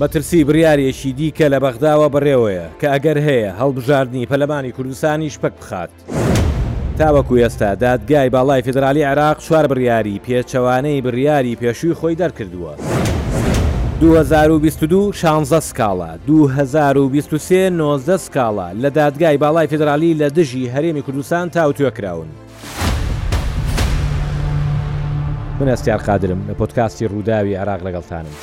مەترسی بڕیارێکی دیکە لە بەغداوە بەڕێوەیە کە ئەگەر هەیە هەڵبژاردنی پەلەمانی کوردستانیش پەک بخات. تاوەکو ئێستا دادگای باڵای فیدرالی عێراق چوار بڕیاری پێچەوانەی بڕیاری پێشووی خۆی دەرکردووە. 2022 16 سکاڵا، 2023 نۆزدە سکاڵا لە دادگای باڵای فیدرالی لە دژی هەرێمی کوردستان تاوتوێ کراون. من هەستیار قادرم لە پۆدکاستی رووداوی عێراق لەگەڵتانم.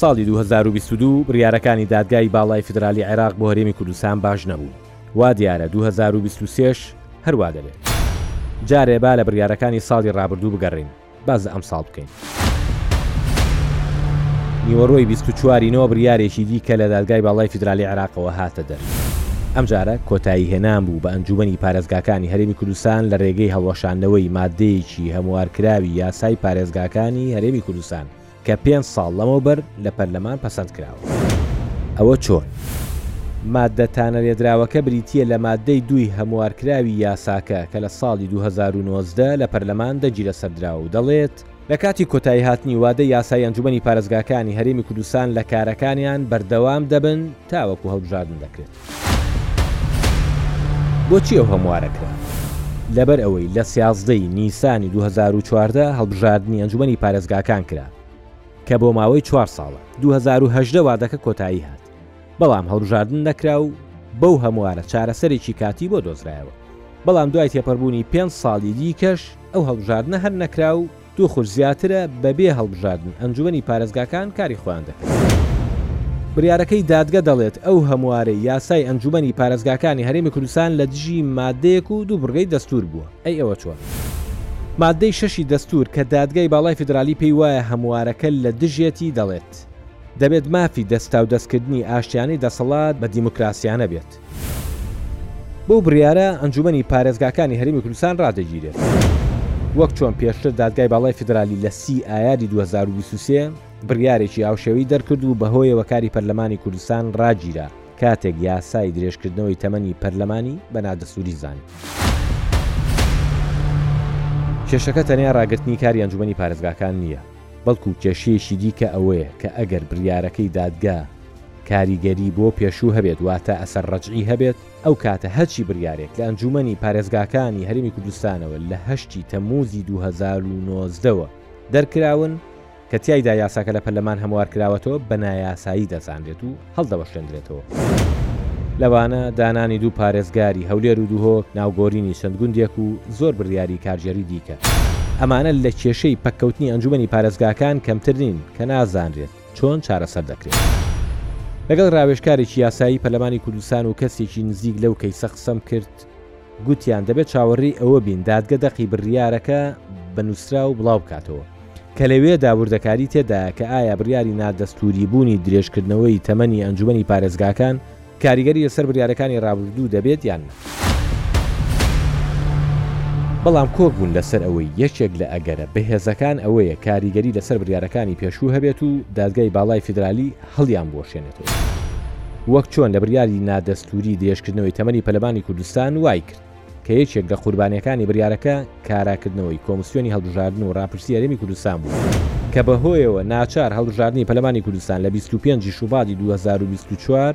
ساڵی دوو هەزار و بیست و دوو بڕیارەکانی دادگای باڵای فیدرالی عێراق بۆ هەرێمی کوردستان باش نەبوون، وا دیارە دوو هەزار و بیست و سێ ش هەر وا دەبێت. جارێ با لە بڕیارەکانی ساڵی ڕابردوو بگەڕێین، باس لە ئەمساڵ بکەین. نیوەڕۆی بیست و چوار ی نۆ بڕیارێکی دیکە لە دادگای باڵای فیدرالی عێراقەوە هاتە دەر. ئەمجارە کۆتایی هێنان بوو بە ئەنجوومەنی پارێزگاکانی هەرێمی کوردستان لە رێگەی هەڵوەشاندنەوەی ماددەیەکی هەموارکراوی یاسای پارێزگاکانی هەرێمی کوردستان کە پێنج ساڵ لەمەوبەر لە پەرلەمان پەسەند کراوە. ئەوە چۆن؟ ماددە تانەلێدراوەکە بریتییە لە ماددەی دووی هەموارکراوی یاساکە کە لە ساڵی دوو هەزار و نۆزدە لە پەرلەمان دەگیرەسەردراوە و دەڵێت، لە کاتی کۆتاییهاتنی وادەی یاسایی ئەنجوومەنی پارێزگاکانی هەرێمی کوردستان لە کارەکانیان بەردەوام دەبن تاوەکو هەڵبژاردن دەکرێت. بۆچی ئەو هەموارە کرا؟ لەبەر ئەوەی لە سیازدە ی نیسانی دوو هەزار و چواردە هەڵبژاردنی ئەنجومەنی پارێزگاکان کرا کە بۆ ماوەی چوار ساڵە دوو هەزار و هەژدە وادەکە کۆتایی هات بەڵام هەڵبژاردن نەکرا و بەو هەموارە چارەسەرێکی کاتی بۆ دۆزرایەوە بەڵام دوای تێپەربوونی پێنج ساڵی دیکەش ئەو هەڵبژاردنە هەر نەکرا و دوو خول زیاترە بەبێ هەڵبژاردن ئەنجومەنی پارێزگاکان کاری خۆیان دەکەن. بڕیارەکەی دادگە دەڵێت، ئەو هەموارەی یاسای ئەنجومەنی پارێزگاکانی هەرێمی کوردستان لە دژی ماددەیەک و دوو بڕگەی دەستوور بووە. ئەی ئەوە چۆن؟ ماددەی شەشی دەستوور کە دادگای باڵای فیدرالی پێی وایە هەموارەکە لە دژیەتی دەڵێت، دەبێت مافی دەستاودەستکردنی ئاشتیانەی دەسەڵات بە دیموکراسیانە بێت. بەو بڕیارە ئەنجوومەنی پارێزگاکانی هەرێمی کوردستان ڕادەگیرێت. وەک چۆن پێشتر دادگای باڵای فیدرالی لە سی ئایاری دوو هەزار و بیست و سێ بڕیارێکی هاوشێوەی دەرکرد و بەهۆیەوە کاری پەرلەمانی کوردستان ڕاگیرا کاتێک یاسای درێژکردنەوەی تەمەنی پەرلەمانی بە نادەستووری زانی. کێشەکە تەنیا ڕاگرتنی کاری ئەنجوومەنی پارێزگاکان نییە، بەڵکو کێشەیەکی دیکە ئەوەیە کە ئەگەر بڕیارەکەی دادگا کاریگەری بۆ پێشوو هەبێت واتە ئەسەر ڕەجعی هەبێت ئەو کاتە هەرچی بڕیارێک لە ئەنجوومەنی پارێزگاکانی هەرێمی کوردستانەوە لە هەشت ی تەممووزی دوو هەزار و نۆزدە وە دەرکراون کە تیایدا یاساکە لە پەرلەمان هەموارکراوەتەوە بە نایاسایی دەزانرێت و هەڵدەوەشێندرێتەوە. لەوانە دانانی دوو پارێزگاری هەولێر و دهۆک، ناوگۆرینی چەند گوندێک و زۆر بڕیاری کارگێڕی دیکە. ئەمانە لە کێشەی پەککەوتنی ئەنجومەنی پارێزگاکان کەمتر نین کە نازانرێت چۆن چارەسەر دەکرێن. لەگەڵ راوێژکارێکی یاسایی پەرلەمانی کوردستان و کەسێکی نزیک لەو کەیسە قسەم کرد، گوتیان دەبێت چاوەڕێی ئەوە بین دادگە دەقی بڕیارەکە بە نووسراو بڵاو بکاتەوە، کە لەوێدا وردەکاری تێدایە کە ئایا بڕیاری نادەستووریبوونی درێژکردنەوەی تەمەنی ئەنجوومەنی پارێزگاکان کاریگەری لەسەر بڕیارەکانی رابردوو دەبێت یان نا. بەڵام کۆک بوون لەسەر ئەوەی یەکێک لە ئەگەرە بەهێزەکان ئەوەیە کاریگەری لەسەر بڕیارەکانی پێشوو هەبێت و دادگای باڵای فیدرالی، هەڵیانبوەشێنێتەوە وەک چۆن لە بریاری نادەستوری درێژکردنەوەی تەمەنی پەلەمانی کوردستان وایکرد کە یەکێک لە قوربانیەکانی بریارەکە کاراکردنەوەی کۆمسیۆنی هەڵبژاردن و راپرسی هەرێمی کوردستان بوو کە بەهۆیەوە ناچار هەڵبژاردنی پەلەمانی کوردستان لە بیست و پێنج ی شوباتی دوو هەزار و بیست و چوار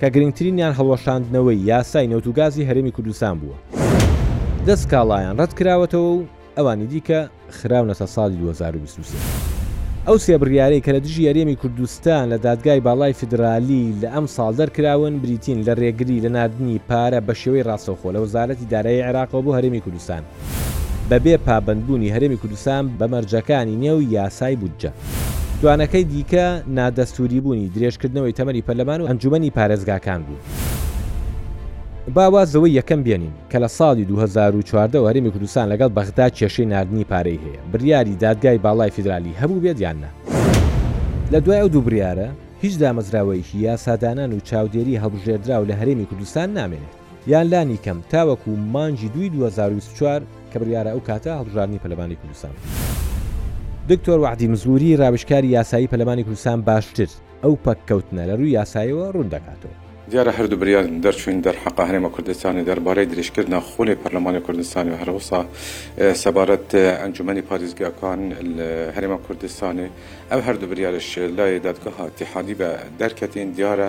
کە گرنگترینیان هەڵوەشاندنەوەی یاسای نەوت و گازی هەرێمی کوردستان بووە، دە سکاڵایان ڕەتکراوەتەوە و ئەوانی دیکە خراونەتە ساڵی دوو هەزار و بیست و سێ. ئەو سێ بڕیارەی کە لە دژی هەرێمی کوردستان لە دادگای باڵای فیدرالی لە ئەمساڵ دەرکراون، بریتین لە رێگری لە ناردنی پارە بە شێوەی ڕاستەوخۆ لە وەزارەتی دارایی عێراقەوە بۆ هەرێمی کوردستان، بەبێ پابەندبوونی هەرێمی کوردستان بە مەرجەکانی نێو یاسای بودجە. دوانەکەی دیکە نادەستووریبوونی درێژکردنەوەی تەمەنی پەرلەمان و ئەنجوومەنی پارێزگاکان بوو. با واز لەوەی یەکەم بێنین کە لە ساڵی دوو هەزار و چواردە وە هەرێمی کوردستان لەگەڵ بەغدا کێشەی ناردنی پارەی هەیە، بریاری دادگای باڵای فیدرالی هەبووبێت یان نا. لە دوای ئەو دوو بریارە هیچ دامەزراوەیەکی یاسادانان و چاودێری هەڵبژێردراو لە هەرێمی کوردستان نامێنێت. یان لانی کەم تاوەکو مانگی دووی دوو هەزار و بیست و چوار کە بڕیارە ئەو کاتە هەڵبژاردنی پەرلەمانی کوردستان بکرێت. دکتۆر وەعدی مزگووری راوێژکاری یاسایی پەرلەمانی کوردستان باشتر ئەو پەککەوتنە لە رووی یاسایەوە روون دەکاتەوە. دیارە هەردوو بریار دەرچووین دەرحەقە هەرێمە کوردستانی دەربارەی دریژکردنە خولەی پەرلەمانی کوردستانی و هەروەسا سەبارەت ئەنجومەنی پاریزگاکان لە هەرێمە کوردستانی ئەو هەردوو بریارەش لای دادگاهاتحادی بە دەرکەتین دیارە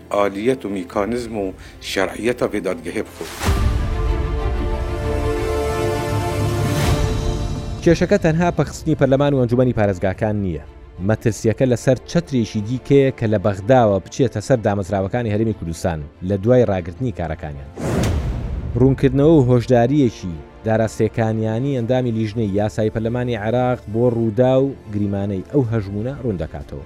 ئالیەت و میکانزم و شەرعیەتە ڤێ دادگەهێ بکۆ. کێشەکە تەنها پەکخستنی پەرلەمان و ئەنجومەنی پارێزگاکان نییە، مەترسییەکە لەسەر چەترێکی دیکەیە کە لە بەغداوە بچێتە سەر دامەزراوەکانی هەرێمی کوردستان لە دوای راگرتنی کارەکانیان. روونکردنەوە و هۆشدارییەکی، دارا سێکانیانی، ئەندامی لیژنەی یاسایی پەرلەمانی عێراق بۆ رووداو، گریمانەی ئەو هەژموونە روون دەکاتەوە.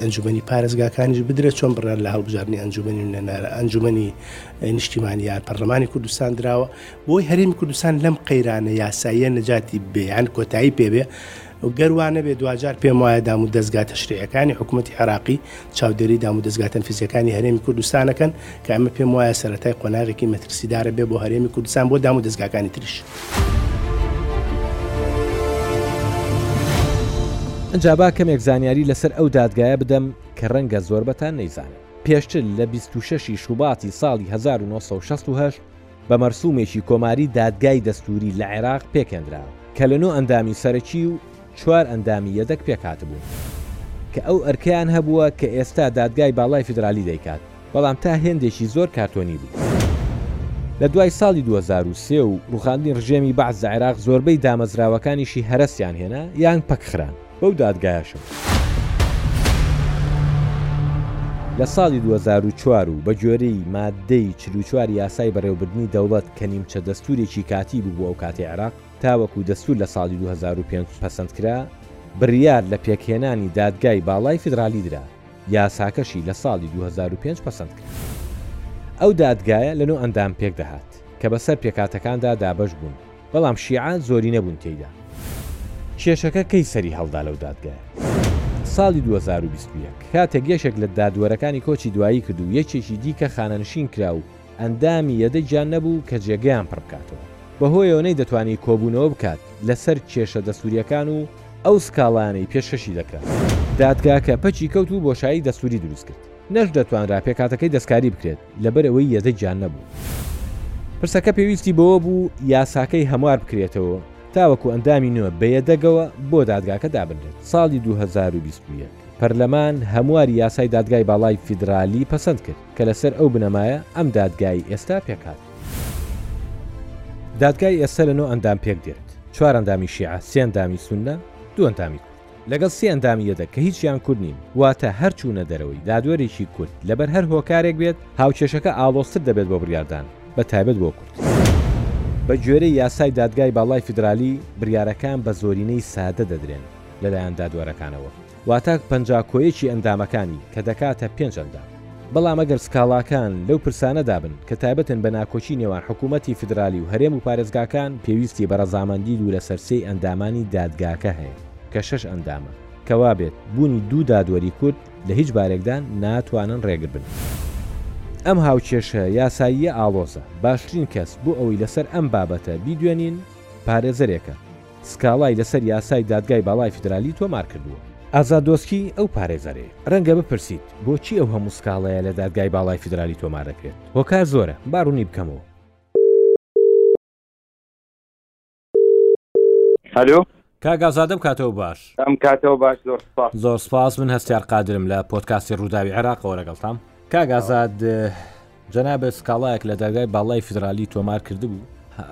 ئەنجومی پارێزگاکانیش بدرێت چۆن بڕیان لە هەڵبژاردننی ئەنجومی و نەنارە ئەنجومی نیشتیمانی یان پەرلەمانی کوردستان دراوە بۆی هەریم کوردستان لەم قەیرانە یاساییە نەجاتی بێیان کۆتایی پێبێ و گەروانە بێ دوجار پێم وایە دام و دەستگا تەشریەکانی حکوومەتتی عراقی چاودێری دام و دەستگاتن فیزیەکانی هەرێمی کوردستانەکەن کە ئەمە پێم وایە سەتای قۆناغێکی مەترسیدارە بێ بۆ هەرێمی کوردستان بۆ دام و دەستگاکانی تریش. ئنجا با کەمێک زانیاری لەسەر ئەو دادگایە بدەم کە ڕەنگە زۆربەتان نەیزانن. پێشتر لە بیست و شەش ی شوباتی ساڵی هەزار و نۆ سەد و شەست و هەشت بە مەرسوومێکی کۆماری دادگای دەستووری لە عێراق پێکهێنرا کە لە نۆ ئەندامی سەرەکی و چوار ئەندامی یەدەگ پێکهاتبوو کە ئەو ئەرکەیان هەبووە کە ئێستا دادگای باڵای فیدرالی دەیکات. بەڵام تا هێندێکی زۆر کارتۆنی بوو. لە دوای ساڵی دوو هەزار و سێ و ڕووخاندنی ڕژێمی بەعس لە عێراق زۆربەی دامەزراوەکانیشی هەرەسیان هێنا یان پەکخران، بەو دادگایەشەوە لە ساڵی دوو هەزار و چوار و بە گوێرەی ماددەی چل و چوار یاسای بەڕێوەبردنی دەوڵەت کە نیمچە دەستوورێکی کاتی بوو بۆ ئەو کاتی عێراق تاوەکو دەستوور لە ساڵی دوو هەزار و پێنج پەسەندکرا بڕیار لە پێکهێنانی دادگای باڵای فیدرالی درا. یاساکەشی لە ساڵی دوو هەزار و پێنج پەسەند کرا. ئەو دادگایە لە نۆ ئەندام پێک دەهات، کە بە سەر پێکهاتەکاندا دابەش بوون، بەڵام شیعە زۆرینە بوون تێیدا. کێشەکە کەی سەری هەڵدا لەو دادگایە؟ ساڵی دوو هەزار و بیست و یەک، کاتێک یەکێک لە دادوەرەکانی کۆچی دوایی کرد و یەکێکی دیکە خانەنشین کرا و، ئەندامی یەدەگ یان نەبوو کە جێگەیان پڕ بکاتەوە، بەهۆی ئەوەنەی دەتوانی کۆبوونەوە بکات لەسەر کێشە دەستوورییەکان و ئەو سکاڵایانەی پێشکەشی دەکران. دادگاکە پەکی کەوت و بۆشایی دەستووری دروست کرد، نەش دەتوانرا پێکهاتەکەی دەستکاری بکرێت لەبەر ئەوەی یەدەگ یان نەبوو. پرسەکە پێویستی بەوە بوو یاساکەی هەموار بکرێتەوە تاوەکو ئەندامی نوێ بە یەدەگەوە بۆ دادگاکە دابنرێت. ساڵی دوو هەزار و بیست و یەک پەرلەمان هەمواری یاسای دادگای باڵای فیدرالی پەسەند کرد. کە لەسەر ئەو بنەمایە ئەم دادگای ئێستا پێکهات. دادگای ئێستا لە نۆ ئەندام پێکدێت، چوار ئەندامی شیعە، سێ ئەندامی سوننە، دوو ئەندامی کورد. لەگەڵ سێ ئەندامی یەدەگ کە هیچیان کورد نین، واتە هەر چوونە دەرەوەی دادوەرێکی کورد لەبەر هەر هۆکارێک بێت، هاوکێشەکە ئاڵۆزتر دەبێت بۆ بڕیاردان، بە تایبەت بۆ کورد. بە گوێرەی یاسای دادگای باڵای فیدرالی، بریارەکان بە زۆرینەی سادە دەدرێن لەلایەن دادوەرەکانەوە. واتە پەنجا کۆیەکی ئەندامەکانی، کە دەکاتە پێنج ئەندام. بەڵام ئەگەر سکاڵاکان لەو پرسانەدا بن کە تایبەتن بە ناکۆکی نێوان حکوومەتی فیدرالی و هەرێم و پارێزگاکان، پێویستی بە ڕەزامەندی دوو لەسەر سێی ئەندامانی دادگاکە هەیە، کە شەش ئەندامە، کە وا بێت بوونی دوو دادوەری کورد لە هیچ بارێکدا ناتوانن ڕێگر بن. ئەم هاوکێشە یاساییە ئاڵۆزە، باشترین کەس بۆ ئەوەی لەسەر ئەم بابەتە بیدوێنین، پارێزەرێکە، سکاڵای لەسەر یاسای دادگای باڵای فیدرالی تۆمار کردووە. ئازاد دۆسکی، ئەو پارێزەرەیە. رەنگە بپرسیت، بۆچی ئەو هەموو سکاڵایە لە دادگای باڵای فیدرالی تۆمار دەکرێت؟ هۆکار زۆرە، با روونی بکەمەوە. ئەلۆ. کاک ئازاد ئەم کاتەوە باش. ئەم کاتەوە باش، زۆر سپاس. زۆر سپاس، من هەستیار قادرم لە پۆدکاستی رووداوی عێراقەوە لەگەڵتام. کاک ئازاد، جەنابت سکاڵایەک لە دادگای باڵای فیدرالی تۆمار کردبوو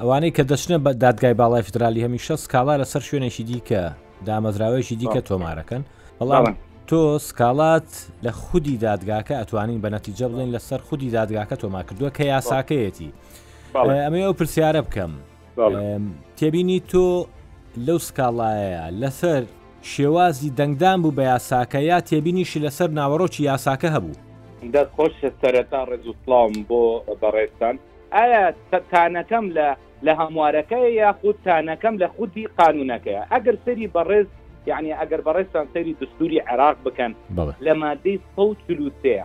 ئەوانەی کە دەچنە بە دادگای باڵای فیدرالی هەمیشە سکاڵا لەسەر شوێنێکی دیکە دامەزراوەیەکی دیکە تۆمارەکەن بەڵام تۆ سکاڵات لە خودی دادگاکە ئەتوانین بە نەتیجە بڵێن لەسەر خودی دادگاکە تۆمار کردووە کە یاساکەیەتی ئەمە ئەو پرسیارە بکەم تێبینی تۆ لەو سکاڵایە لەسەر شێوازی دەنگدان بوو بە یاساکە یا تێبینیشی لەسەر ناوەڕۆکی یاساکە هەبوو دەست خۆش سەرەتا ڕێز و سلااوم بۆ بەڕێزتان ئایا تانەکەم لە لە هەموارەکەی یاخود تانەکەم لە خودی قانونەکەی ئەگەر سەری بەڕێز یعنی ئەگەر بەڕێزتان سەری دستوری عێراق بکەن لە مادەی سەوتلوسەیە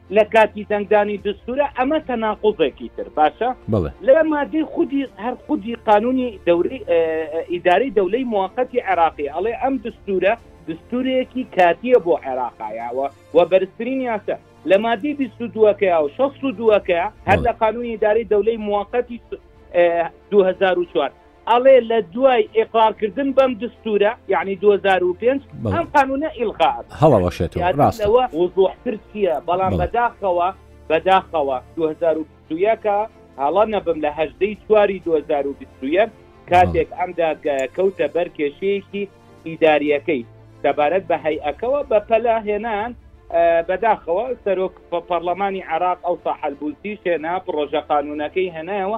لە کاتی دەنگدانی دستورە ئەمە تەناقوزێکی تر باشە بڵێ لە مادەی خودی هەر خودی قانونی دەوری ئیدارەی دەولەی موقتی عێراقی ئەڵێ ئەم دستورە دستورێکی کاتیە بۆ عێراقایەوە و بەرزترین یاسە لە مادەی 22ەکەیا و 16 دووەکەیە هەر لە قانونی ئیدارەی دەولەی موقتی 2004 ئەڵێ لە دوای ئیقرارکردن بەم دستورە یانی دوو هەزار و پێنج ئەم قانونە ئیلغا ئەکرێت هەڵەوەشێتەوە زیاتر ڕاستە لەوە وزوحتر چییە بەڵام بەڵێ بەداخەوە بەداخەوە دوو هەزار و بیست و یەک ە هەڵە نەبم لە هەژدە ی چواری دوو هەزار و بیست و یەک بەڵێ کاتێک ئەم دادگایە کەوتە بەر کێشەیەکی ئیدارییەکەی سەبارەت بە هەیئەکەوە بە پەلە هێنان ە بەداخەوە سەرۆک پە پەڕڵەمانی عێراق ئەوسا حەلبووسیش هێنا پڕۆژە قانونەکەی هێنایەوە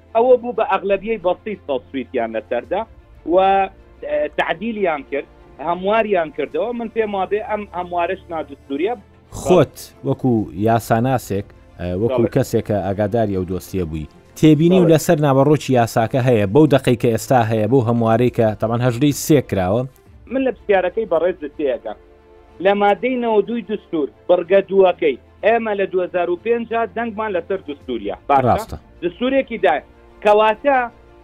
ئەوە بوو بە ئەغلەبیەی بەسیت سەد سویتیان لەسەردا و تعدیلیان کرد هەمواریان کردەوە من پێم وابێ ئەم هەموارش نادوستوریە خۆت وەکو یاساناسێک وەکو کەسێکە ئەگاداری ئەو دۆسیە بووی تێبینی و لەسەر ناوەڕۆکی یاساکە هەیە بەو دقی کە ئێستا هەیە بۆ هەموارەی کە تەمان هەژدەی سێ کراوە من لە پرسیارەکەی بەڕێز دەتێگەم لە مادەی نەوە دووی دستور بڕگە دووەکەی ئێمە لە دوو هەزار و پێنج دەنگمان لەسەر دستوریا باشە دستورێکی دا کەواتە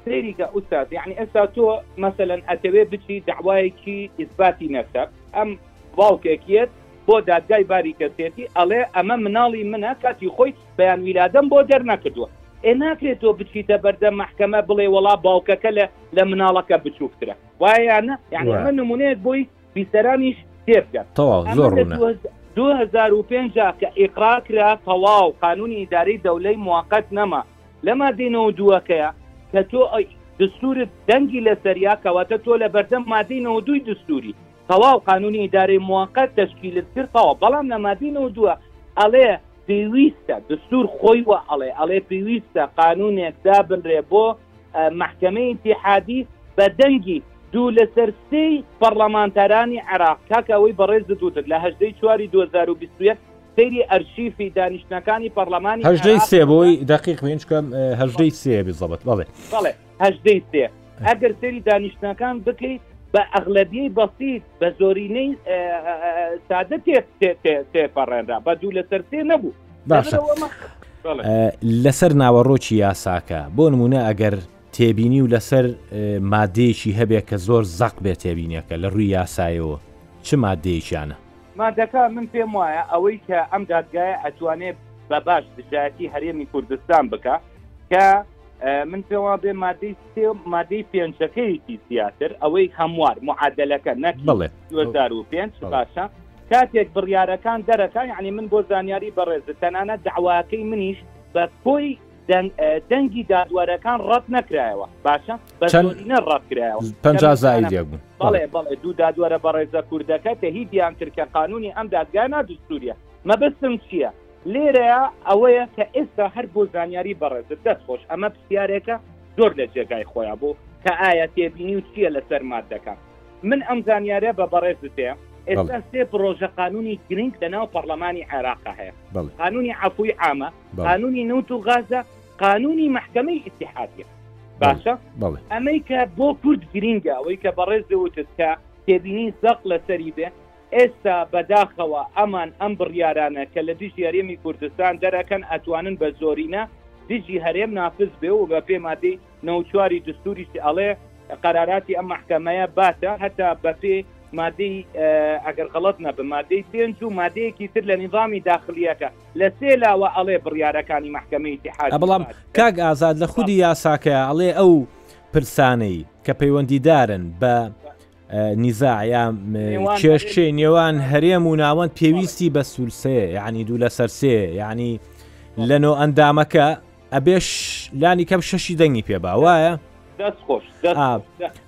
سریکە ئوستاز یعنی ئێستا تۆ مەسەەن ئەتەوێ بچی داوایەکی ئیسباتی نەسەب ئەم باوکێکیت بۆ دادگای باری کەسێتی ئەڵێ ئەمە مناڵی منە کاتی خۆی بەیان ویلادەم بۆ دەرنەکردووە ئێ ناکرێت تۆ بچیتە بەردە محکەمە بڵێ وەڵا باوکەکە لە لە مناڵەکە بچووکترە وایانە یعنی من نمونەیەک بۆی بیسەرانیش تێبگەن تەواو زۆر ڕوونە. دو هەزار و پێنج کە ئیقرار کرا تەواو قانونی ئیدارەی دەولەی موقت نەما لە مادەی نۆ و دووەکەیە کە تۆ دستورت دەنگی لەسەریا کەواتە تۆ لە بەردەم مادەی نۆ و دووی دستوری تەواو قانونی ئیدارەی موقت تەشکیلت کرد تەواو بەڵام لە مادەی نۆ و دووە ئەڵێ پێویستە دستور خۆی وە ئەڵێ ئەڵێ پێویستە قانونێک دابنرێ بۆ مەحکەمەی ئیتیحادی بە دەنگی دوو لەسەر سێی پەڕڵەمانتارانی عێراق، کاک ئەوەی بەڕێزت وتت لە هەژدە ی چواری دوو هەزار و بیست و یەک سەیری ئەرشیفی دانیشتنەکانی پەڕڵەمانی هەژدە ی عێراق سێ بکە. بۆی دەقیق بین چکە هەژدە ی سێیە بیزەبت بەڵێ. بەڵێ هەژدە ی سێ. ئەگەر سەیری دانیشتنەکان بکەی بە ئەغلەبیەی بەسیت، بە زۆرینەی سادە تێپەڕێنرا بە دوو لەسەر سێ نەبوو باشە لەسەر ناوەڕۆکی یاساکە بۆ نمونە ئەگەر تێبینی و لەسەر مادەیەکی هەبێ کە زۆر زەق بێت تێبینیەکە لە ڕووی یاسایەوە چ مادەیەکیانە مادەکە من پێم وایە ئەوەی کە ئەم دادگایە ئەتوانێت بە باش دژایەتی هەرێمی کوردستان بکە کە من پێ وابێ مادەی سێ و مادەی پێنجەکەیەکی زیاتر ئەوەی هەموار معادلەکە نەک بڵێ وەزار و پێنج بەڵێ. باشە کاتێک بڕیارەکان دەرەکە یعنی من بۆ زانیاری بەڕێزت تەنانە داواکەی منیش بە کۆی دەنگ- اه، دەنگی دادوەرەکان ڕەت نەکرایەوە باشە بە چەند- زۆرینە ڕەت کرایەوە پەنجا زایدێک بوو بەڵێ بەڵێ دوو دادوەرە بەڕێزە کوردەکە کە هی دیان کرد کە قانونی ئەم دادگا نادوستوریە مەبەستم چییە؟ لێرەیا ئەوەیە کە ئێستا هەر بۆ زانیاری بەڕێزت دەست خۆش ئەمە پرسیارێکە زۆر لە جێگای خۆیان بۆ کە ئایا تێبینی و چییە لەسەر مادەکە من ئەم زانیارە بە بەڕێزت دێ ئێستا سێ پرۆژە قانونی گرنگ لە ناو پەرلەمانی عێراقا هەیە قانونی عفوی عامە قانونی نوت و غازە قانونی محکمەی ئتحادە باشە ئەمەی کە بۆ کورد گرینگە ئەوەی کە بەڕێز وتت کە تێبینی زەق لەسەری بێ ئێستا بەداخەوە ئەمان ئەم بڕیارانە کە لە دژی هەرێمی کوردستان دەرئەکەن ئەتوانن بە زۆرینە دژی هەرێم نافز بێ و بە پێ مادەی نۆ و چوار ی دستوریش ئەڵێ قەراراتی ئەم مەحکەمەیە باتە هەتا بە پێ مادەی ئەگەر غەڵەت نەبم مادەی پێنج و مادەیەکی تر لە نیزامی داخلیەکە لە سێ لاوە ئەڵێ بڕیارەکانی مەحکەمەی ئیتیحاد بەڵام کاک ئازاد لە خودی یاساکەیا ئەڵێ ئەو پرسانەی کە پەیوەندیدارن بە نیزا یا کێشێ نێوان هەرێم و ناوەند پێویستی بە سولسێ یعنی دوو لە سەرسێ یعنی لە نۆ ئەندامەکە ئەبێش لانی کەم شەشی دەنگی پێ با وایە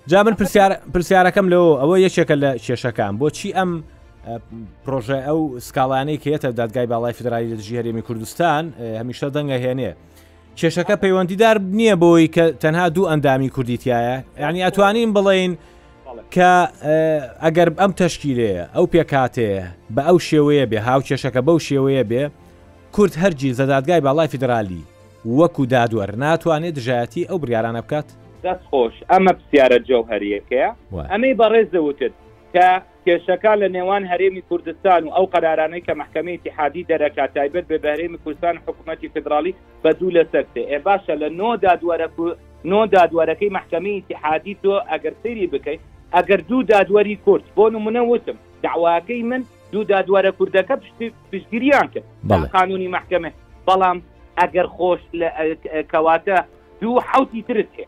جا من پرسیارەکەم لەوە ئەوە یەکێکە لە کێشەکان بۆچی ئەم پرۆژە ئەو سکاڵانەی کێتە دادگای باڵای فدرالی دژی هەرێمی کوردستان هەمیشە دەنگە هێنێ کێشەکە پەیوەندیدار نییە بۆی کە تەنها دوو ئەندامی کوردی تایە یعنی ئەتوانین بڵین کە ئەگەر ئەم تەشکیلەیە ئەو پێکاتەیە بە ئەو شێوەیە بێ هاو کێشەکە بەو شێوەیە بێ کورد هەرگیز لە دادگای باڵای فیدرالی وەکو دادوەر ناتوانێت دژایەتی ئەو بریارانە بکات دەست خۆش ئەمە پرسیارە جەوهریەکەیە ئەمەی بەڕێزە وتت کە کێشەکە لە نێوان هەرێمی کوردستان و ئەو قەرارانەی کە مەحکەمەی ئیتیحادی دەرەکا تایبەت بێ بە هەرێمی کوردستان و حکوومەتی فیدراڵی بە دوو لەسەر سێ. ئێ باشە لە نۆ دادوەرە کو نۆ دادوەرەکەی مەحکەمەی ئیتیحادی تۆ ئەگەر سەیری بکەی ئەگەر دوو دادوەری کورد بۆ نموونە وتم دەعواکەی من دوو دادوەرە کوردەکە پشتی پشتگیریان کرد بەڵێ. قانوونی مەحکەمە بەڵام ئەگەر خۆش لە کەواتە دوو حەوتی ترت هەیە.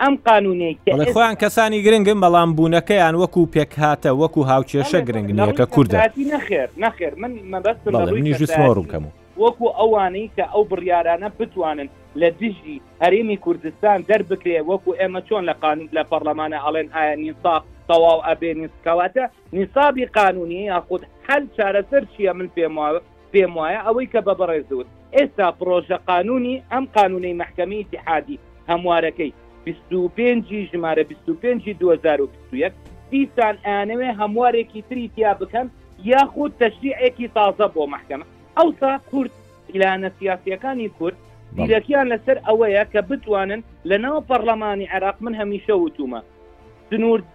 ئەم قانونەی کە بەڵێ خۆیان کەسانی گرنگن بەڵام بوونەکەیان وەکو پێکهاتە وەکو هاوکێشە گرنگ نییە کە کوردە. بەڵێ لەڕووی کەسایەتی نەخێر نەخێر من مەبەستم بەڵێ لەڕووی منیش ویستمەوە ڕوون کەسایەتی کەم و. وەکو ئەوانەی کە ئەو بڕیارانە بتوانن لە دژی هەرێمی کوردستان دەربکرێ وەکو ئێمە چۆن لە قانون لە پەڕلەمانا ئەڵێن ئایا نیساب تەواو ئەبێ نیس کەواتە نیسابی قانونی یاخود حەل چارەسەر چییە من پێم وایە پێم وایە ئەوەی کە بە بەڕێزت ئێستا پڕۆژە قانوونی ئەم قانوونەی مەحکەمەی ئیتیحادی هەموارەکەی بیست و پێنج ی ژمارە بیست و پێنج ی دوو هەزار و بیست و یەک دیسان ئەیانەوێ هەموارێکی تری تیا بکەن یاخود تەشریعێکی تازە بۆ مەحکەمە ئەوسا کورد لایەنە سیاسییەکانی کورد بەڵێ. زیرەکیان لەسەر ئەوەیە کە بتوانن لەناو پەڕڵەمانی عێراق من هەمیشە وتوومە سنوور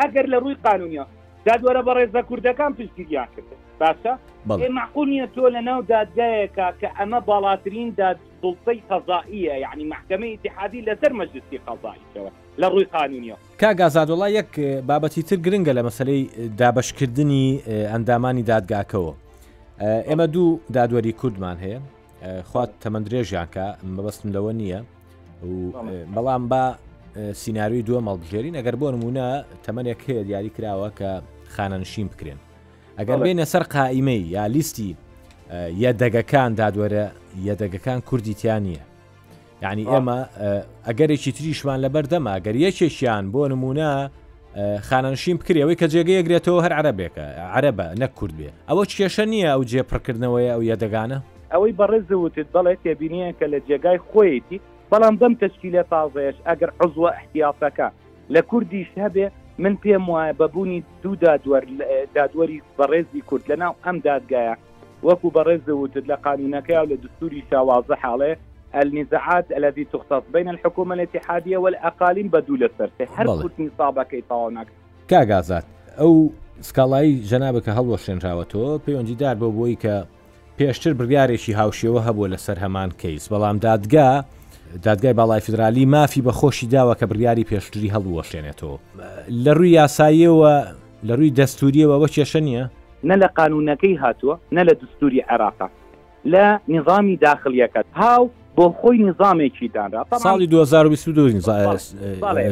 ئەگەر لە ڕووی قانونیەوە دادوەرە بەڕێزە کوردەکان پشتگیریان کرد باشە ئێ معقول نییە تۆ لە ناو دادگایەکە کە ئەمە باڵاترین داد سڵتەی قەزائیە یعنی محکمەی اتحادی لەسەر مەجلسی قەزائیشەوە لە ڕووی قانونیەوە. کاک ئازاد وەڵا یەک بابەتی تر گرنگە لە مەسەلەی دابەشکردنی ئەندامانی دادگاکەوە ئێمە دوو دادوەری کوردمان هەیە، خوات تەمەند درێژیانکە مەبەستم لەوە نییە بەڵام بە سینناروی دووە مەڵبژێرین ئەگەر بۆ نمونە تەمەێک هەیە دیاری کراوە کە خانەنشین بکرێن ئەگەر بینە سەر قائیمەی یا لیستی یەدەگەکان دادوەرە یەدەگەکان کوردیتیان نییە یعنی ئێمە ئەگەرێکی تریشمان لەبەر دەما گەر یەکێکیان بۆ نمونە خانەنشین بکرێەوەی کە جێگە یەکرێتەوە هەر عربێکە عربە نەک کورد بێ ئەوە کێشە نییە ئەو جێ پڕکردنەوەی ئەو یەدەگانە ئەوەی بەڕێزوتت بەڵێ تێبینیە کە لە جێگای خۆیەتی بەڵام بەم تەشکیلە تازەیەش ئەگەر عزوە احتیاطەکە لە کوردیش هەبێ من پێم وایە بەبوونی دوو دادوەر دادوەری بەڕێزی کورد لە ناو ئەم دادگایە وەکو بەڕێز ووتت لە قانونەکەیا و لە دستوریشا وازح ئەڵێ، النزاعات التي تختص بین الحکومە الاتحادیە و الاقالیم بە دوو لە سەر سێ، هەر کورد نیسابەکەی تەواو نەکرد. کاک ئازاد ئەو سکاڵای جەنابت کە هەڵوەشێنراوەتەوە پەیوەندیدار بووە بەوەی کە پێشتر بڕیارێکی هاوشێوە هەبووە لەسەر هەمان کەیس بەڵام دادگا دادگای باڵای فیدرالی مافی بە خۆشی داوە کە بڕیاری پێشتری هەڵبوەشێنێتەوە لە ڕووی یاساییەوە لە رووی دەستوورییەوە ئەوە کێشە نییە؟ نە لە قانوونەکەی هاتووە، نە لە دەستووری عێراقە، لە نیزامی داخلییەکە هاو بۆ خۆی نیزامێکی دانرا. ساڵی دوو هەزار و بیست و دوو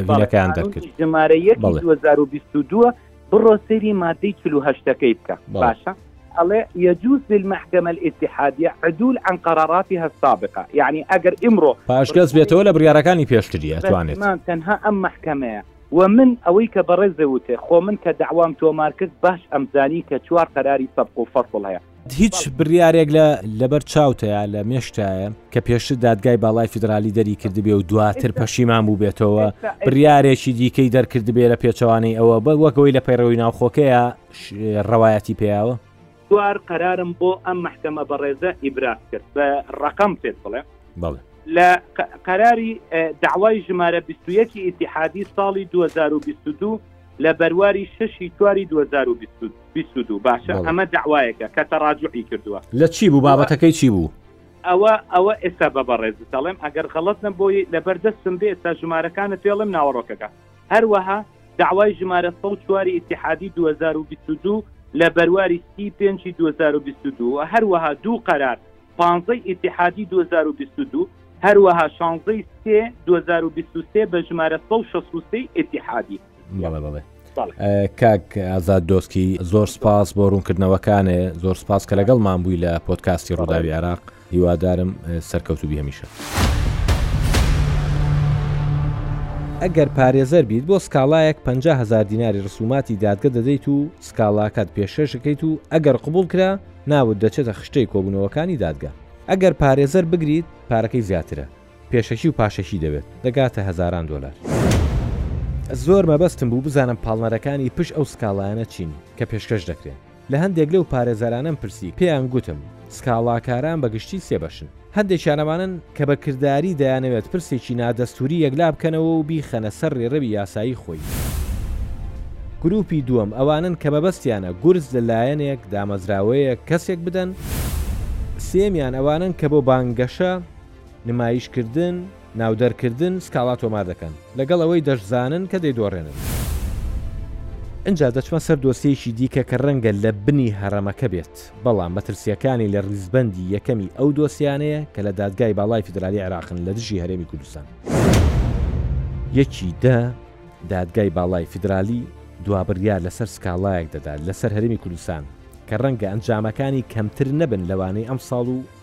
ڤینەکەیان دەرکرد. ژمارە یەکی دوو هەزار و بیست و دوو بڕۆ سەیری مادەی چل و هەشتەکەی بکە باشە. ئەڵێ یەجوز للمحکمە الاتحادیە عدول عن قراراتها السابقە یعنی ئەگەر ئیمڕۆ پاشگەز بێتەوە لە بڕیارەکانی پێشتریە توانێت تەنها ئەم مەحکەمەیە و من ئەوەی کە بەڕێزت وت خۆ من کە دەعوام تۆمار کرد باش ئەمزانی کە چوار قەراری سەبق و فەسڵ هەیە. هیچ بڕیارێک لە لەبەر چاوتەیە لە مێشکتایە کە پێشتر دادگای باڵای فیدرالی دەری کردبێ و دواتر پەشیمان بووبێتەوە بڕیارێکی دیکەی دەرکردبێ لە پێچەوانەی ئەوە بە وەک ئەوەی لە پەیڕەوی ناوخۆکەیا ڕەوایەتی پێیاوە؟ چوار قەرارم بۆ ئەم مەحکەمە بەڕێزە ئیبراز کرد بە ڕقم پێت بڵێ بەڵێ لە قەراری داوای ژمارە 21 ئیتحادی ساڵی 2022 لە بەرواری شەشی چواری 2022 باشە ئەمە داوایەکە کە تەڕاجوعی کردووە لە چی بوو بابەتەکەی چی بوو؟ ئەوە ئەوە ئێستا بە بەڕێز دەڵێم ئەگەر غەڵت نەبووی لەبەر دەستم بێ ئێستا ژمارەکانت پێڵم ناوەڕۆکەکە هەروەها دەعوای ژمارە سەد و چوار ی ئیتیحادی دوو هەزار و بیست و دوو لە بەرواری سی ی پێنج ی دوو هەزار و بیست و دوو و هەروەها دوو قەرار پانزە ی ئیتیحادی دوو هەزار و بیست و دوو هەروەها شانزە ی سێ دوو هەزار و بیست و سێ بە ژمارە سەد و شەست و سێ ی ئیتیحادی. بەڵێ بەڵێ کاک ئازاد دۆسکی زۆر سپاس بۆ ڕوونکردنەوەکانێ زۆر سپاس کە لەگەڵمان بووی لە پۆدکاستی ڕووداوی عێراق. هیوادارم سەرکەوتوبی هەمیشە. ئەگەر پارێزەر بیت بۆ سکاڵایەک پەنجا هەزار دیناری رسوماتی دادگە دەدەیت و سکاڵاکەت پێشکەش دەکەیت و ئەگەر قبوڵ کرا ناوت دەچێتە خشتەی کۆبونەوەکانی دادگە ئەگەر پارێزەر بگریت پارەکەی زیاترە پێشەکی و پاشەکی دەبێت دەگاتە هەزاران دۆلار. زۆر مەبەستم بوو بزانم پاڵنەرەکانی پشت ئەو سکاڵایانە چین کە پێشکەش دەکرێن. لە هەندێک لەو پارێزەرانەم پرسی، پێیان گوتم، سکاڵاکاران بە گشتی سێ بەشن. هەندێکیان ئەوانەن کە بە کرداری دەیانەوێت پرسێکی نادەستووری یەکلا بکەنەوە و بیخەنە سەر رێڕەوی یاسایی خۆی. گرووپی دووەم ئەوانەن کە مەبەستیانە گورز لە لایەنێک، دامەزراوەیەک، کەسێک بدەن. سێیەمیان ئەوانەن کە بۆ بانگەشە، نمایشکردن، ناودەرکردن، سکاڵا تۆمار دەکەن. لەگەڵ ئەوەی دەشزانن کە دەیدۆڕێنن. ئینجا دەچمە سەر دۆسیەیەکی دیکە کە رەنگە لە بنی هەڕەمەکە بێت، بەڵام مەترسییەکانی لە ریزبەندی یەکەمی ئەو دۆسیانەیە کە لە دادگای باڵای فیدرالی عێراقن لە دژی هەرێمی کوردستان. یەکی دە، دادگای باڵای فیدرالی دوا بڕیار لەسەر سکاڵایەک دەدات لەسەر هەرێمی کوردستان کە رەنگە ئەنجامەکانی کەمتر نەبن لەوانەی ئەمساڵ و،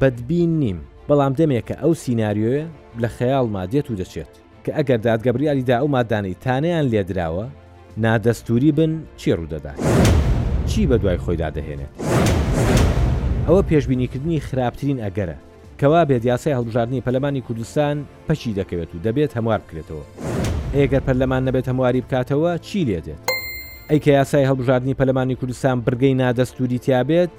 بەدبین نیم، بەڵام دەمێکە ئەو سیناریۆیە لە خەیاڵما دێت و دەچێت، کە ئەگەر دادگە بڕیاری دا ئەو ماددانەی تانەیان لێ دراوە نادەستووری بن، چی ڕوو دەدات؟ چی بە دوای خۆیدا دەهێنێت؟ ئەوە پێشبینیکردنی خراپترین ئەگەرە. کە وا بێت یاسای هەڵبژاردنی پەلەمانی کوردستان پەکی دەکەوێت و دەبێت هەموار بکرێتەوە. ئەی گەر پەرلەمان نەبێت هەمواری بکاتەوە چی لێ دێت؟ ئەی کە یاسای هەڵبژاردنی پەلەمانی کوردستان بڕگەی نادەستووری تیا بێت،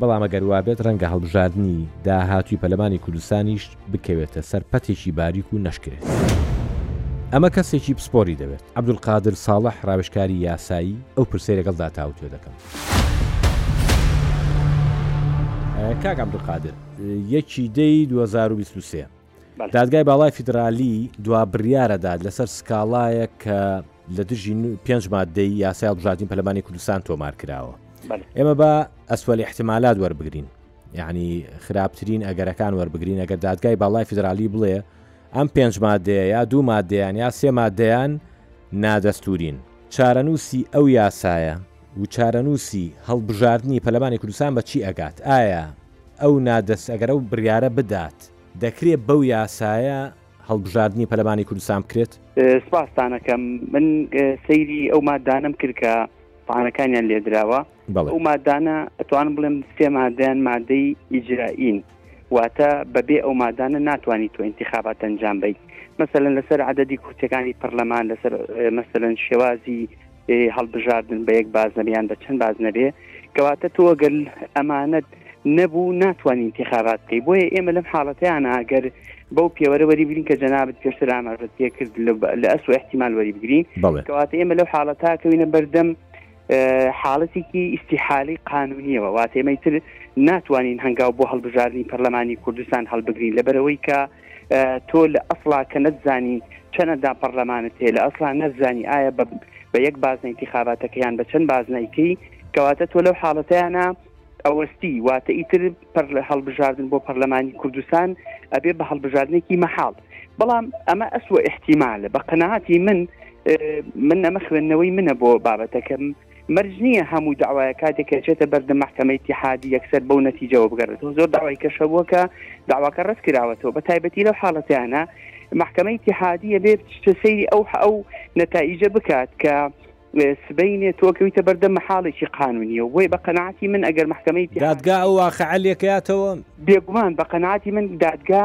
بەڵام ئەگەر وابێت رەنگە هەڵبژاردنی داهاتووی پەلەمانی کوردستانیش بکەوێتە سەر پەتێکی باریک و نەشکرێت. ئەمە کەسێکی پسپۆری دەوێت عبدولقادر ساڵح ڕاوشکاری یاسایی ئەو پرسەی لەگەڵدا تاوتوێ دەکەم. کاک عبدولقادر یەکی دەی 2023 دادگای باڵای فیدرالی دوا بریارەدات لەسەر سکاڵایەک کە لە دژی پێنج مادەی یاسای بژاردین پەلمانی کوردستان تۆمار کراوە ئێمە بە ئەسوەل احتمالات وەربگرین یعنی خراپترین ئەگەرەکان وەربگرین ئەگەر دادگای باڵای فیدرالی بڵێ ئەم پێنج مادەیە یا دوو مادەیان یا سێ مادەیان نادەستورین چارەنووسی ئەو یاسایە و چارەنووسی هەڵبژاردننی پەلمانی کوردستان بە چی ئەگات ئایا ئەو نادەست ئەگەرە و بریارە بدات دەکرێت بەو یاسایە هەڵبژاردنی پەرلەمانی کوردستان بکرێت؟ سپاستانەکەم من سەیری ئەو مادانم کرد کە پانەکانیان لێدراوە ئەو مادانە ئەتوان بڵێم سێ مادەیان مادەی ئیجرائین واتە بەبێ ئەو مادانە ناتوانانی تۆ انتخابات ئەنجام بیت مەسەن لەسەر عددی کورتەکانی پەرلەمان لەسەر مەسەن شێوازی هەڵبژاردن بە یەک بازنەبێ یان بە چەند بازنەبێ کەواتە تۆ گەل ئەمانەت نەبوو ناتوانین انتخابات بکەی بۆیە ئێمە لەم حاڵەتیان ئەگەر بەو پێوەرە وەریبگرین کە جەنابەت پێشتر ئاماژت پێ کرد لە ئەس و احتیمال وەریبگرین کەواتە ئێمە لەو حاڵەتا کەوینە بەردەم حاڵەتێکی ئیسیحالی قانونیەوە واتێمەی تر ناتوانین هەنگاو بۆ هەڵبژاردننی پەرلەمانی کوردستان هەڵبگرین لەبەرەوەی کە تۆ لە ئەسڵا کە نەتزانی چەنددان پەرلەمانت هەیە لە ئەسڵا نەتزانی ئایا بە یەک بازنە انتخاباتەکەیان بە چەند بازنەیکەی کەواتە تۆ لەو حاڵەتیانە ئەوەستی واتە ئیتر پەر لە هەڵبژاردن بۆ پەرلەمانی کوردستان ئەبێ بە هەڵبژاردنێکی مەحاڵ بەڵام ئەمە ئەسوە احتیمالە بە قەنەعاتی من من ئەمە خوێندنەوەی منە بۆ بابەتەکەم مەرج نییە هەموو دەعوایەک کاتێک کە ئەچێتە بەردەم مەحکەمەی ئیتیحادی یەکسەر بەو نەتیجەوە بگەڕێتەوە، زۆر داوای کەش هەبووە کە داواکە ڕەت کراوەتەوە، بە تایبەتی لەو حاڵەتیانە مەحکەمەی ئیتیحادی ئەبێ بچتە سەیری ئەو ئەو نەتائیجە بکات کە سبەینێ تۆ کەویتە بەردەم مەحاڵێکی قانونییە و بۆیە بە قەناعەتی من ئەگەر مەحکەمەی ئیتیحادی دادگا ئەو واقعە لێکەیاتەوە؟ بێگومان، بە قەناعەتی من دادگا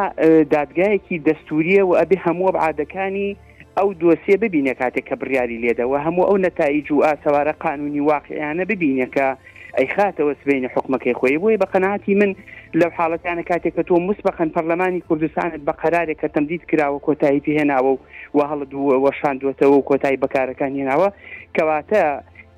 دادگایەکی دەستوورییە و ئەبێ هەموو ئەبعادەکانی. ئەو دۆسیە ببینێ کاتێک کە بڕیاری لێدە وە هەموو ئەو نەتائیج و ئاسەوارە قانونی واقعیانە ببینێ کە ئەیخاتەوە سبەینێ حوکمەکەی خۆی بۆیە بە قەناعەتی من لەو حاڵەتانە کاتێک کە تۆ مسبقەن پەرلەمانی کوردستانت بە قەرارێک کە تەمدید کراوە کۆتایی پێهێناوە و وە هەڵە دووە وەشاندوەتەوە و کۆتایی بەکارەکان هێناوە کەواتە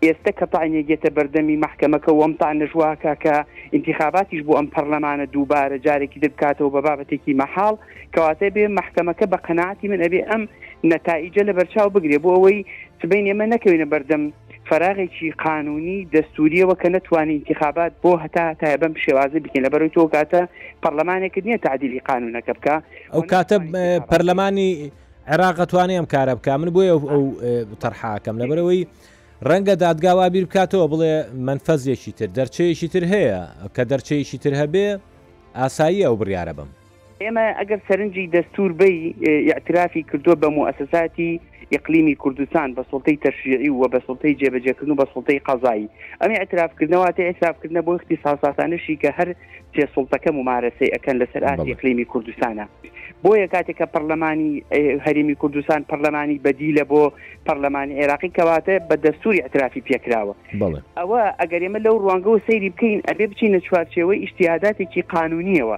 ئێستا کە تاینێگێتە بەردەمی محکەمەکە وەم تا نەژواکە کە انتخاباتیش بۆ ئەم پەرلەمانە دووبارە جارێکی دەبکاتەوە بە بابەتێکی مەحاڵ کەواتە بێ مەحکەمەکە بە قەناعەتی من ئەبێ ئەم نەتائیجە لە بەرچاو بگرێ بۆ ئەوەی سبەین ئێمە نەکەوینە بەردەم فەراغێکی قانونی دەستوریەوە کە نەتوانین انتخابات بۆ هەتا هەتایە بەم شێوازی بکەین لە بەرەوەی تۆ کاتە پەرلەمانێکت نییە تعدیلی قانونەکە بکە ئەو کاتە پەرلەمانی عێراق توانێ ئەم کارە بکە من بۆیە ئەو تەرحاکەم لەبەرەوەی ڕەنگە دادگا وابیر بکاتەوە بڵێ منفەزیەکی تر دەرچەیەکی تر هەیە کە دەرچەیەکی تر هەبێ ئاسایی ئەو بڕیاە بم ئێمە ئەگەر سەرنجی دەستور بی ئیعترافی کردوە بە موئەسەساتی ئیقلیمی کوردستان بە سوڵتەی تەشریعی و بە سوڵتەی جێبەجێکردن و بە سوڵتەی قەزایی ئەم ئیعترافکردنەوە تێ ئیعترافکردنە بۆ اختصاصاتانەشی کە هەر سێ سوڵتەکە ممارەسەی ئەکەن لەسەر ئاستی بەڵێ ئیقلیمی کوردستانە بۆیە کاتێک کە پەرلەمانی ئه، هەرێمی کوردستان پەرلەمانی بەدیلە بۆ پەرلەمانی عێراقی کەواتە بە دەستور ئیعترافی پێکراوە بەڵێ. ئەوە ئەگەر ئێمە لەو ڕوانگەوە سەیری بکەین ئەبێ بچینە چوارچێوەی ئیجتیهاداتێکی قانونیەوە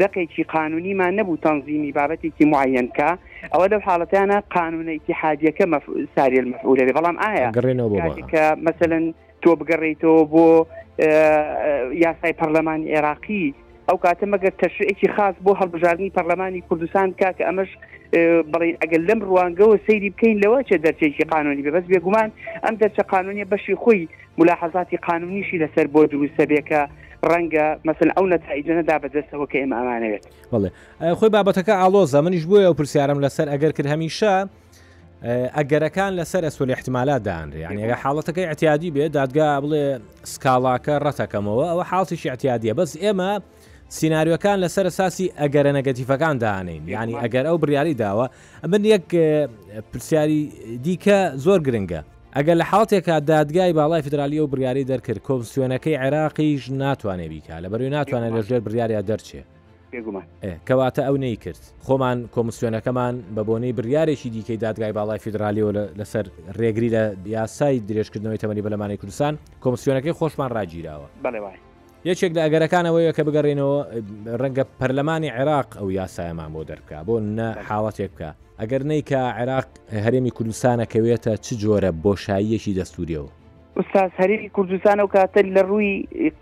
دەقێکی قانونیمان نەبوو تەنزیمی بابەتێکی معەیەن بکا، ئەوە لەو حاڵەتانە قانونە ئیتیحادیەکە مەف ساریە المەفعولە بێ، بەڵام ئایا گەڕێنەوە بۆ کاتێک بەغا. کە مەسەلەن تۆ بگەڕێیتەوە بۆ یاسای پەڕلەمانی عێراقی ئەو کاتە مەگەر تەشریعێکی خاس بۆ هەڵبژاردنی پەڕلەمانی کوردستان بکا کە ئەمەش بڵێین ئەگەر لەم ڕوانگەوە سەیری بکەین لەوە چێ دەرچەیەکی قانونی بێ بەس بێگومان ئەم دەرچە قانونیە بەشی خۆی مولاحەزاتی قانونیشی لەسەر بۆ دروستە بێ کە ڕەنگە مەسەن ئەو نەتائیجە نەدا بە دەستەوە کە ئێمە ئەمانەوێت. بەڵێ خۆی بابەتەکە ئاڵۆزە منیش بۆیە ئەو پرسیارم لەسەر ئەگەر کرد هەمیشە ئەگەرەکان لەسەر ئەسولی احتمالات دانرێ یعنی ئەگە حاڵەتەکەی احتیادی بێ دادگا بڵێ سکاڵاکە ڕەتەکەمەوە ئەوە حاڵتیشی احتیادیە بەس ئێمە سیناریۆکان لەسەر ساسی ئەگەرە نەگەتیفەکان دانین یعنی ئەگەر ئەو بڕیاری داوە ئەمن یەک پرسیاری دیکە زۆر گرنگە ئەگەر لە حاڵتێکا دادگای باڵای فدرالی و بڕیاری دەرکرد کۆمسیۆنەکەی عێراقیش ناتوانێ بیکە لە بەروی ناتوانێت لە ژێر بڕیارە دەرچێ کەواتە ئەو نەی کرد خۆمان کۆمسیۆنەکەمان بە بۆنەی بڕارێکی دیکەی دادگای باڵای فیدراالیەوە لەسەر ڕێگری لە یاسای درێژکردنەوەی تەمەنی بەلەمانی کوردستان کۆمسیۆنەکەی خۆشمان ڕاگیراوە بەڵێ وایە یەکێک لە ئەگەرەکان ئەوەیە کە بگەڕێنەوە ڕەنگە پەرلەمانی عێراق ئەو یاسایەمان بۆ دەرکا بۆ نە حاڵەتێک بکە ئەگەر نیکە عێراق هەرێمی کوردستانەکەوێتە چ جۆرە بۆشاییەکی دەستوریەوە ئوستاز هەرێمی کوردستان و کاتە لە ڕووی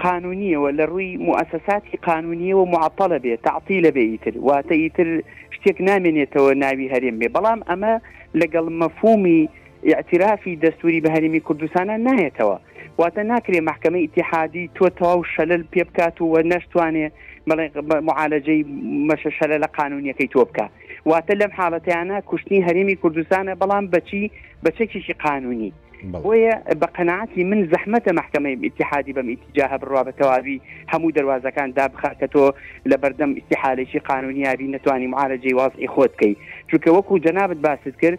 قانونیەوە لە ڕووی موسەساتی قانونیەوە معپەڵە بێت تاعتی لە بێیتر واتە ئیتر شتێک نامێنێتەوە ناوی هەرێم بێ بەڵام ئەمە لەگەڵ مەفومی ئیعتیرافی دەستوری بە هەرێمی کوردستانا نایەتەوە واتە ناکرێ مەحکەمەی ئیتیحادی تۆ تەواو شەلل پێ بکات و وە نەشتوانێ بەڵێ معالەجەی مەشە شەلە لە قانونیەکەی تۆ بکە واتە لەم حاڵەتیانە کوشتنی هەرێمی کوردستانە بەڵام بەچی بەچەکیی قانونی بۆیە بە قەنەعاتی من زەحمەتە محکمەی اتحادی بەم ئیتیجاهە بڕوا بە تەواوی هەموو دەواازەکان دابخا کە تۆ لە بەردەم ئیسیحالێکی قانونیابی نتوانانی معالەجێ وازی خۆت بکەیت چونکە وەکو جەنابەت باست کرد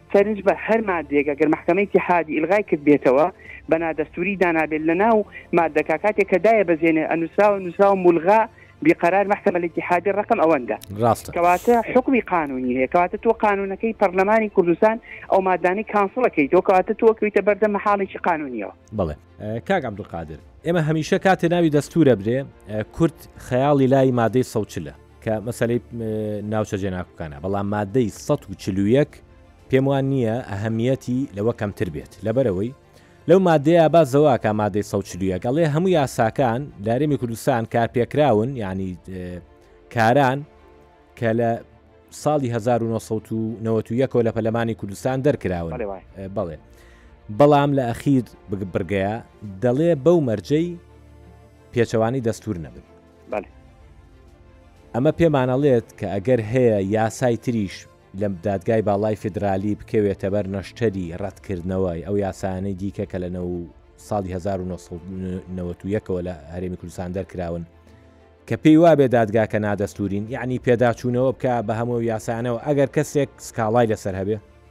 سەرنج بە هەر ماددەیەک ئەگەر مەحکەمەی ئیتیحادی ئیلغای کردبێتەوە بە نادەستووری دانابێت لەناو ماددەکە کاتێک کە دایبەزێنێ ئەنووسراوە نووسراوە مولغا بقرار محکمە الاتحادی رقم ئەوەندە ڕاستە کەواتە حکمی قانونی هەیە کەواتە تۆ قانونەکەی پەرلەمانی کوردستان ئەو مادانی کانسڵەکەی تۆ کەواتە تۆ کەویتە بەردە مەحاڵێکی قانونیەوە بڵێ کاک عبدولقادر ئێمە هەمیشە کاتێ ناوی دەستورە برێ کورد خەیاڵی لای مادەی سەوچلە کە مەسلەی ناوچە جێناکوکانە بەڵام مادەی ١41 پێم وان نییە ئەهەمیەتی لەوە کەمتر بێت لەبەرەوەی لەو مادەیە با زەواکە مادەی سەچلوە گەڵێ هەموو یاساکان دارێمی کوردستان کارپێکراون ینی کاران کە لە ساڵی 1990ەوە لە پەلەمانی کوردستان دەرکراون بەڵێ بەڵام لە ئەخیر بگە بڕگەیە دەڵێ بەو مەرجەی پێچەوانی دەستور نەبن بەڵێ. ئەمە پێمانەڵێت کە ئەگەر هەیە یاسای تریش لە دادگای باڵای فیدرالی بکەوێتە بەر نەشتەری ڕەتکردنەوەی ئەو یاسایانەی دیکە کە لە نە ساڵی 1991ەوە لە هەرێمی کوردستان دەرکراون کە پێی وابێ دادگاکە نادەستورین یعنی پێداچوونەوە بکە بە هەموو یاسانەوە ئەگەر کەسێک سکاڵای لەسەر هەبێ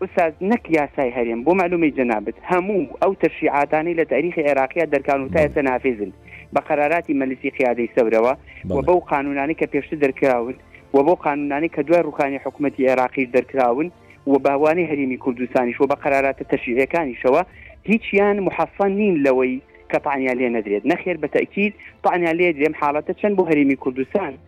ئوستاز نەک یاسای هەرێم بۆ مەعلومەی جەنابت هەموو ئەو تەشریعاتانەی لە تاریخی عێراقیە دەرکان و تا ئێستا نافیزن بە قەراراتی مەلیسی قیادەی سەورەوە و بەو قانونانەی کە پێشتر دەرکراون و بۆ قانونانەی کە دوای ڕوخانی حکوومەتی عێراقیش دەرکراون و باوانەی هەرێمی کوردستانیش و بە قەراراتە تەشریعەکانیشەوە هیچیان محەسەن نین لەوەی کە تانیان لێ نەدرێت نەخێر بە تەکیید تانیان لێ درێم حاڵەتە چەند بۆ هەرێمی کوردستان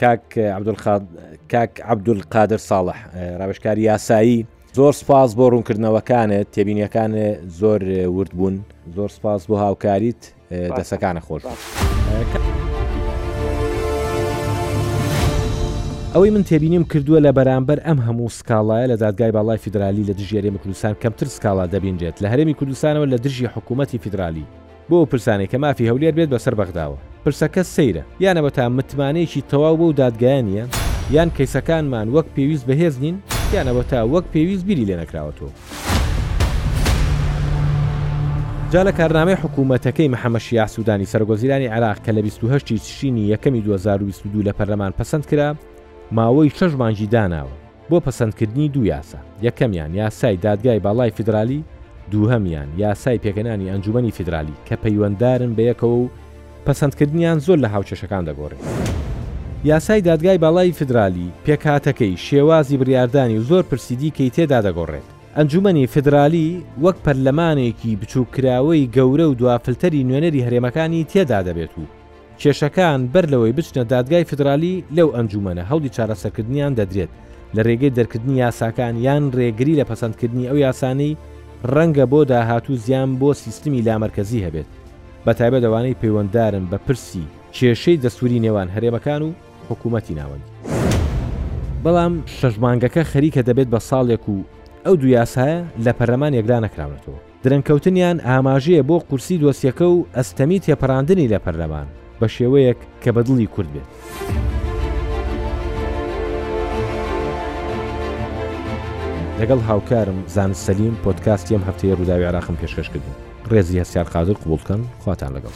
کاک کاک عبدول قادر ساڵح ڕاوشکاری یاسایی زۆر سپاس بۆ ڕوونکردنەوەکانت تێبینیەکان زۆر ورد بوون زۆر سپاس بۆ هاوکاریت دەسەکانە خۆش ئەوەی من تێبینیم کردووە لە بەرامبەر ئەم هەموو سکاڵایە لە دادگای باڵای فیدرالی لە دژێرێمی کوردستان کەمتر سکاڵا دەبینرێت لە هەرێمی کوردستانەوە لە دژی حکوومەتتی فیدرالی بۆ ئەو پرسانەی کە مافی هەولێر بێت بەسەر بەغداوە. پرسەکە سەیرە، یان ئەوەتا متمانەیەکی تەواو بەو دادگایە نییە، یان کەیسەکانمان وەک پێویست بەهێز نین، یان ئەوەتا وەک پێویست بیری لێ نەکراوەتەوە. جا لە کارنامەی حکوومەتەکەی محەممەد شیاع سوودانی، سەرۆکوەزیرانی عێراق کە لە بیست و هەشت تشرینی یەکەمی دوو هەزار و بیست و دوو لە پەرلەمان پەسەند کرا، ماوەی شەش مانگی داناوە. بۆ پەسەندکردنی دوو یاسا، یەکەمیان یاسای دادگای باڵای فیدرالی، دووهەمیان یاسای پێکهێنانی ئەنجوومەنی فیدرالی کە پەیوەنددارن بە یەکەوە و پەسەندکردنیان زۆر لە هاوکێشەکان دەگۆڕێت. یاسای دادگای باڵای فیدرالی، پێکهاتەکەی، شێوازی بڕیاردانی و زۆر پرسی دیکەی تێدا دەگۆڕێت. ئەنجوومەنی فیدرالی وەک پەرلەمانێکی بچووککراوەی گەورە و دوا فلتەری نوێنەری هەرێمەکانی تێدا دەبێت و، کێشەکان بەر لەوەی بچنە دادگای فیدرالی لەو ئەنجوومەنە هەوڵی چارەسەرکردنیان دەدرێت لە رێگەی دەرکردنی یاساکان یان رێگری لە پەسەندکردنی ئەو یاسانەی رەنگە بۆ داهاتوو زیان بۆ سیستمی لامەرکەزی هەبێت بە تایبەت ئەوانەی پەیوەنددارن بە پرسی کێشەی دەستووری نێوان هەرێمەکان و حکوومەتی ناوەندی. بەڵام شەش مانگەکە خەریکە دەبێت بە ساڵێک و ئەو دوو یاسایە لە پەرلەمان یەکلانەکراونەتەوە. درەنگکەوتنیان ئاماژەیە بۆ قورسی دۆسیەکە و ئەستەمی تێپەڕاندنی لە پەرلەمان، بە شێوەیەک کە بە دڵی کورد بێت. لەگەڵ هاوکارم زانست سەلیم پۆتکاستی ئەم هەفتەیە ڕووداوی عراقم پێشکەش کردن ڕێزی هەستار قادر قوبڵکەن خواتان لەگەڵ.